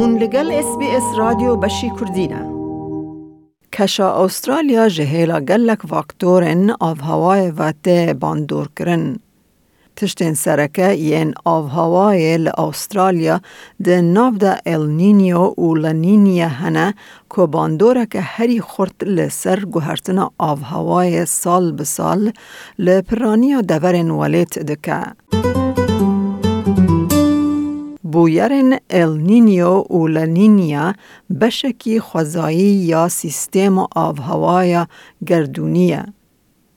هون لگل اس بی اس رادیو بشی کردینه کشا استرالیا جهیلا گلک واکتورن آف هوای و ته باندور کرن. تشتین سرکه ین آف هوای لأسترالیا ده ناف ده ال نینیو و لنینیا هنه که باندوره که هری خورد لسر گوهرتنا آف هوای سال بسال لپرانی دورن ولیت دکه. بویرن ال نینیو و لنینیا بشکی خوزایی یا سیستم آب هوای گردونیه.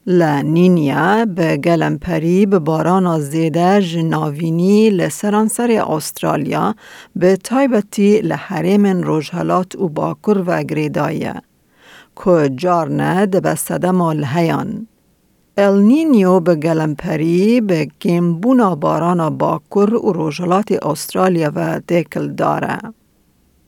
لنینیا به گلمپری به باران زیده جناوینی لسرانسر استرالیا به تایبتی لحرم روژهلات و باکر و گریدایه. که جارنه به صدم الهیان. ال نینیو به گلمپری به کمبونا بارانا باکر و روژلات استرالیا و دکل داره.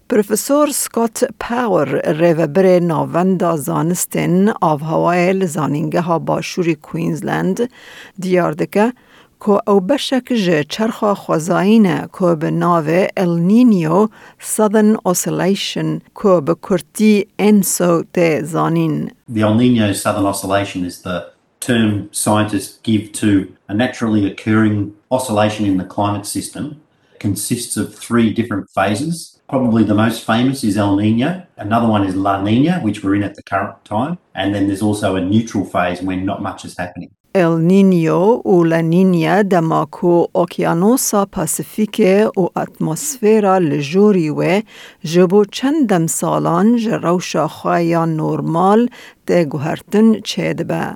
پروفسور سکات پاور ریوبر ناوند زانستن آف هوای لزانینگه ها باشوری کوینزلند دیار دکه که او بشک جه چرخا خوزاینه که به ناو ال نینیو Southern Oscillation که به کرتی انسو ته زانین. The El Nino Southern Oscillation is the term scientists give to a naturally occurring oscillation in the climate system consists of three different phases. Probably the most famous is El Nino. Another one is La Nina, which we're in at the current time. And then there's also a neutral phase when not much is happening. El Niño u La Niña damaku okyanusa Pasifike u atmosfera lejuriwe jibu salan ji rewşa normal te guhertin çêdibe.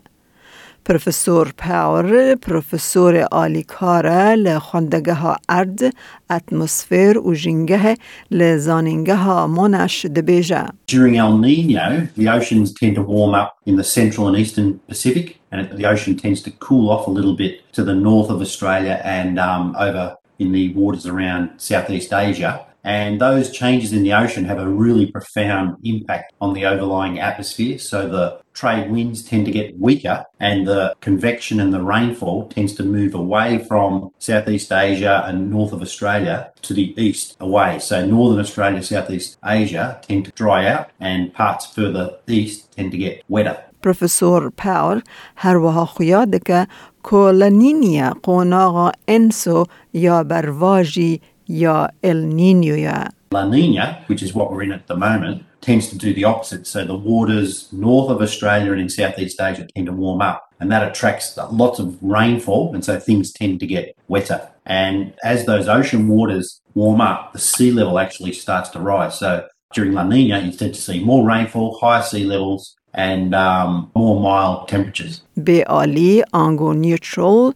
پروفسور پاور پروفسور آلیکاره لخوندگه ها ارد اتمسفر و جنگه لزانینگه ها منش دبیجه During El Nino, the oceans tend to warm up in the central and eastern Pacific, and the ocean tends to cool off a little bit to the north of Australia and um, over in the waters around Southeast Asia. And those changes in the ocean have a really profound impact on the overlying atmosphere. So the trade winds tend to get weaker and the convection and the rainfall tends to move away from Southeast Asia and north of Australia to the east away. So northern Australia, Southeast Asia tend to dry out and parts further east tend to get wetter. پروفسور پاور هر وها خویاد که کولنینیا قوناغا انسو یا برواجی your El Nino. La Nina, which is what we're in at the moment, tends to do the opposite. So the waters north of Australia and in Southeast Asia tend to warm up, and that attracts lots of rainfall, and so things tend to get wetter. And as those ocean waters warm up, the sea level actually starts to rise. So during La Nina, you tend to see more rainfall, higher sea levels, and um, more mild temperatures. به آلی آنگو نیوترال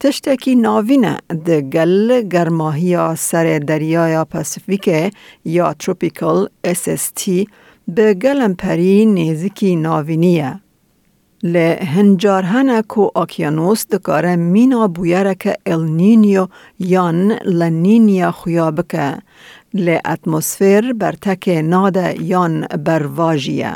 تشتکی ناوینه ده گل گرماهی سر دریای پاسیفیک یا تروپیکل SST به گلم پری نیزکی ناوینیه. ل هنجار هنه کو آکیانوس دکاره مینا بویره که ال نینیو یان لنینیا خویا بکه ل اتمسفر برتک ناده یان برواجیه.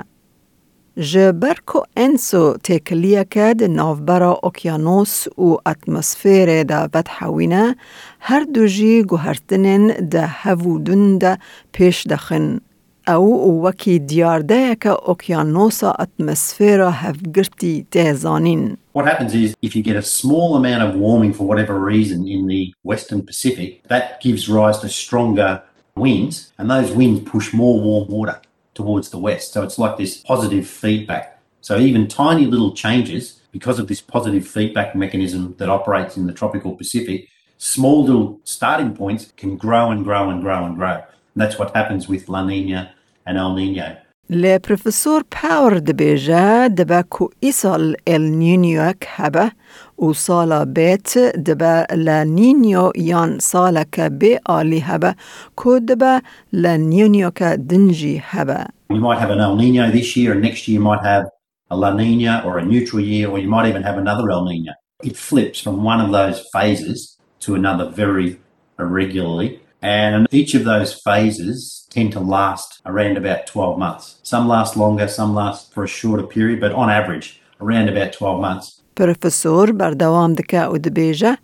جبرکو انسو تکلیه که ده نافبرا اوکیانوس و اتمسفیر ده ودحوینه هر دو جی گوهرتنین ده هفودن ده پیش دخن. او وکی دیارده که اوکیانوسا اتمسفیرا هفگرتی تهزانین. What happens is if you get a small amount of warming for whatever reason in the Western Pacific, that gives rise to stronger winds, and those winds push more warm water towards the west. So it's like this positive feedback. So even tiny little changes, because of this positive feedback mechanism that operates in the tropical Pacific, small little starting points can grow and grow and grow and grow. And that's what happens with La Nina and El Nino. ل پروفسور پاور دبیجه دبا کو ایسال ال نینیو هبه و سالا بیت دبا ل نینیو یان سالا که بی آلی هبه کو دبا ل نینیو که دنجی هبه We might have an El Nino this year, and next year you might have a La Nina or a neutral year, or you might even have another El Nino. It flips from one of those phases to another very irregularly. And each of those phases tend to last around about 12 months. Some last longer, some last for a shorter period, but on average, around about 12 months. پروفسور بردوام دکه او دبیجه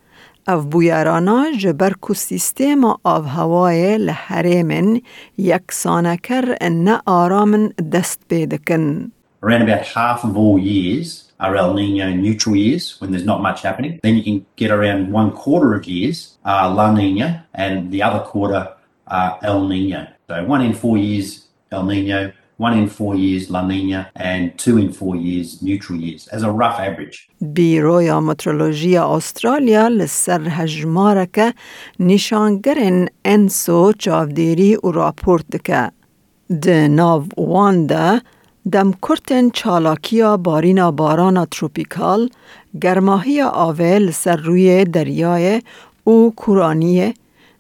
او بویرانا جبر کو سیستم آب هوای لحرمن یکسانه کر نه آرامن دست پیدکن. Around about half of all years are El Nino neutral years when there's not much happening. Then you can get around one quarter of years are La Nina and the other quarter are El Nino. So one in four years El Nino, بیروی مترولوژی استرالیا لسر هجمارک نشانگرن انسو چاودیری و راپورت دکه. ده ناو وانده دم کرتن چالاکیا بارینا بارانا تروپیکال گرماهی آوه لسر روی دریای او کورانیه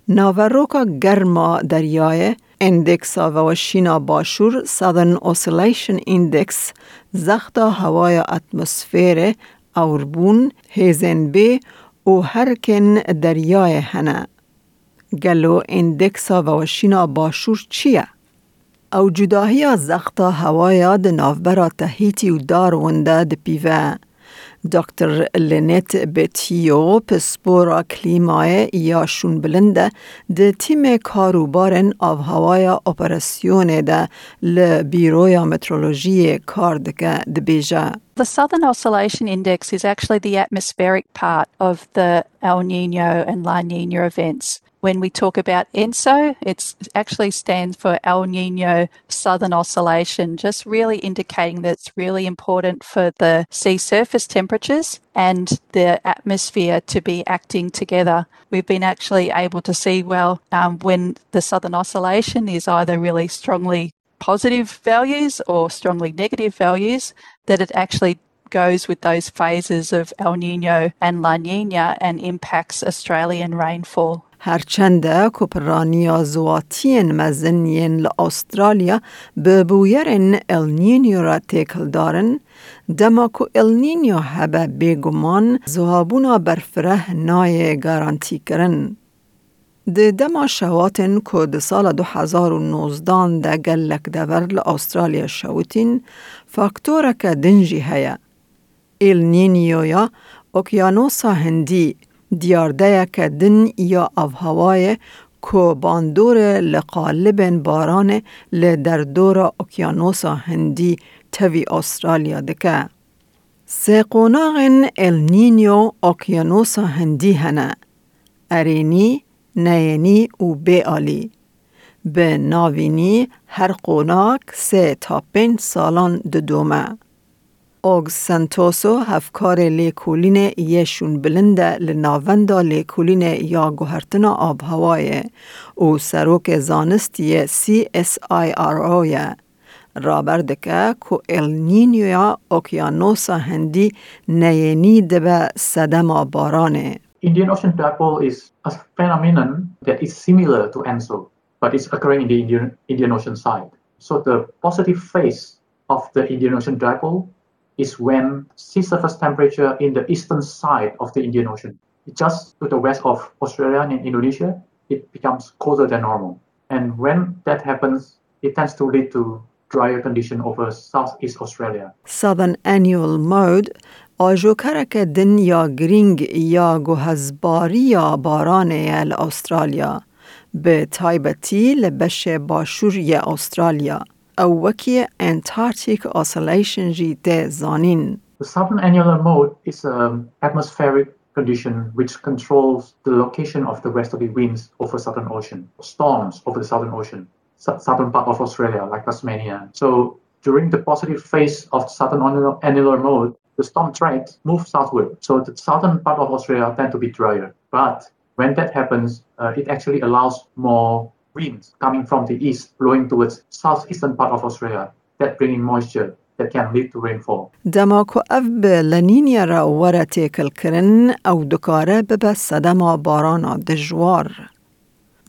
ناوروکا گرما دریای اندکس و شینا باشور Southern Oscillation Index زختا هوای اتمسفیر اوربون هیزن بی و هرکن دریای هنه. گلو اندکس و شینا باشور چیه؟ او جداهی زختا هوای د نافبرا تهیتی و دارونده د پیوه. دکتر لینت بتیو پسپورا کلیمای یا شون بلنده ده تیم کاروبارن آف هوای اپراسیون ده لبیرویا مترولوژی کاردکه ده بیجه. The Southern Oscillation Index is actually the atmospheric part of the El Nino and La Nina events. When we talk about ENSO, it actually stands for El Nino Southern Oscillation, just really indicating that it's really important for the sea surface temperatures and the atmosphere to be acting together. We've been actually able to see, well, um, when the Southern Oscillation is either really strongly positive values or strongly negative values, that it actually goes with those phases of El Nino and La Nina and impacts Australian rainfall. هرچند کپرانیا زواتین مزنین لأسترالیا به بویرن النینیو را تکل دارن دما کو النینیو هبه بگمان زوابونا برفره نای گارانتی کرن. د دما شواتن که د سال 2019 ده گلک دور لأسترالیا شوتین فاکتورا که دنجی هیا. ایل نینیویا اوکیانوسا هندی دیارده که دن یا هوای کو باندور لقالب باران لدر دور اوکیانوسا هندی توی استرالیا دکه. سیقوناغن ال نینیو اوکیانوسا هندی هنه. ارینی، نینی و بیالی. به ناوینی هر قوناک سه تا پنج سالان دومه. اوگ سنتوسو هفکار لیکولین یشون بلنده لناوندا لیکولین یا گوهرتنا آب هوای او سروک زانستی CSIRO یه رابردکه که النینیویا اوکیانوسا هندی نینی دبه صدم بارانه. Indian Ocean Dipole is a phenomenon that is similar to ENSO, but it's occurring in the Indian, Indian Ocean side. So the positive phase of the Indian Ocean Dipole is when sea surface temperature in the eastern side of the Indian Ocean, just to the west of Australia and Indonesia, it becomes colder than normal. And when that happens, it tends to lead to drier condition over Southeast Australia. Southern Annual Mode آژوکرک دن یا گرینگ یا گوهزباری یا باران ال استرالیا به تایبتی لبش باشور یا استرالیا او وکی Antarctic Oscillation جی ده زانین. The southern annular mode is an atmospheric condition which controls the location of the westerly winds over Southern Ocean, storms over the Southern Ocean, southern part of Australia, like Tasmania. So during the positive phase of southern annular mode, the storm tracks move southward. So the southern part of Australia tend to be drier. But when that happens, uh, it actually allows more winds coming from the east blowing towards southeastern part of Australia that bringing moisture that can lead to rainfall. دماکو اف به لنینیا را وره تیکل کرن او دکاره ببه صدما بارانا دجوار.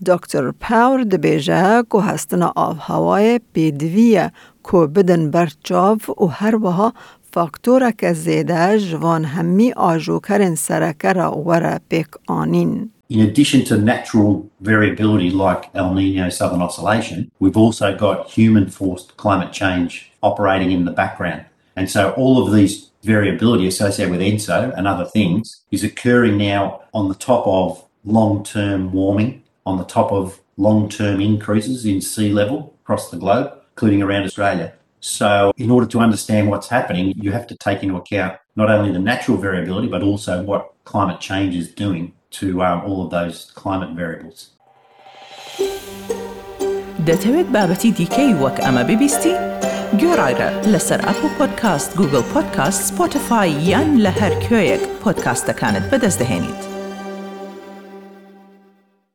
دکتر پاور دبیجه که هستنا آف هوای پیدویه که بدن برچاو و هر وها فاکتورا که زیده جوان همی آجوکرن سرکه را وره پیک آنین. In addition to natural variability like El Nino Southern Oscillation, we've also got human forced climate change operating in the background. And so all of these variability associated with ENSO and other things is occurring now on the top of long term warming, on the top of long term increases in sea level across the globe, including around Australia. So, in order to understand what's happening, you have to take into account not only the natural variability, but also what climate change is doing to um, all of those climate variables. دەتەوێت بابەتی دیکەی وەک ئەمە ببیستی؟ گۆڕایرە لەسەر ئەپ و پۆدکاست گوگل پۆدکاست سپۆتفاای یان لە هەر کوێیەک پۆدکاستەکانت بەدەست دەێنیت.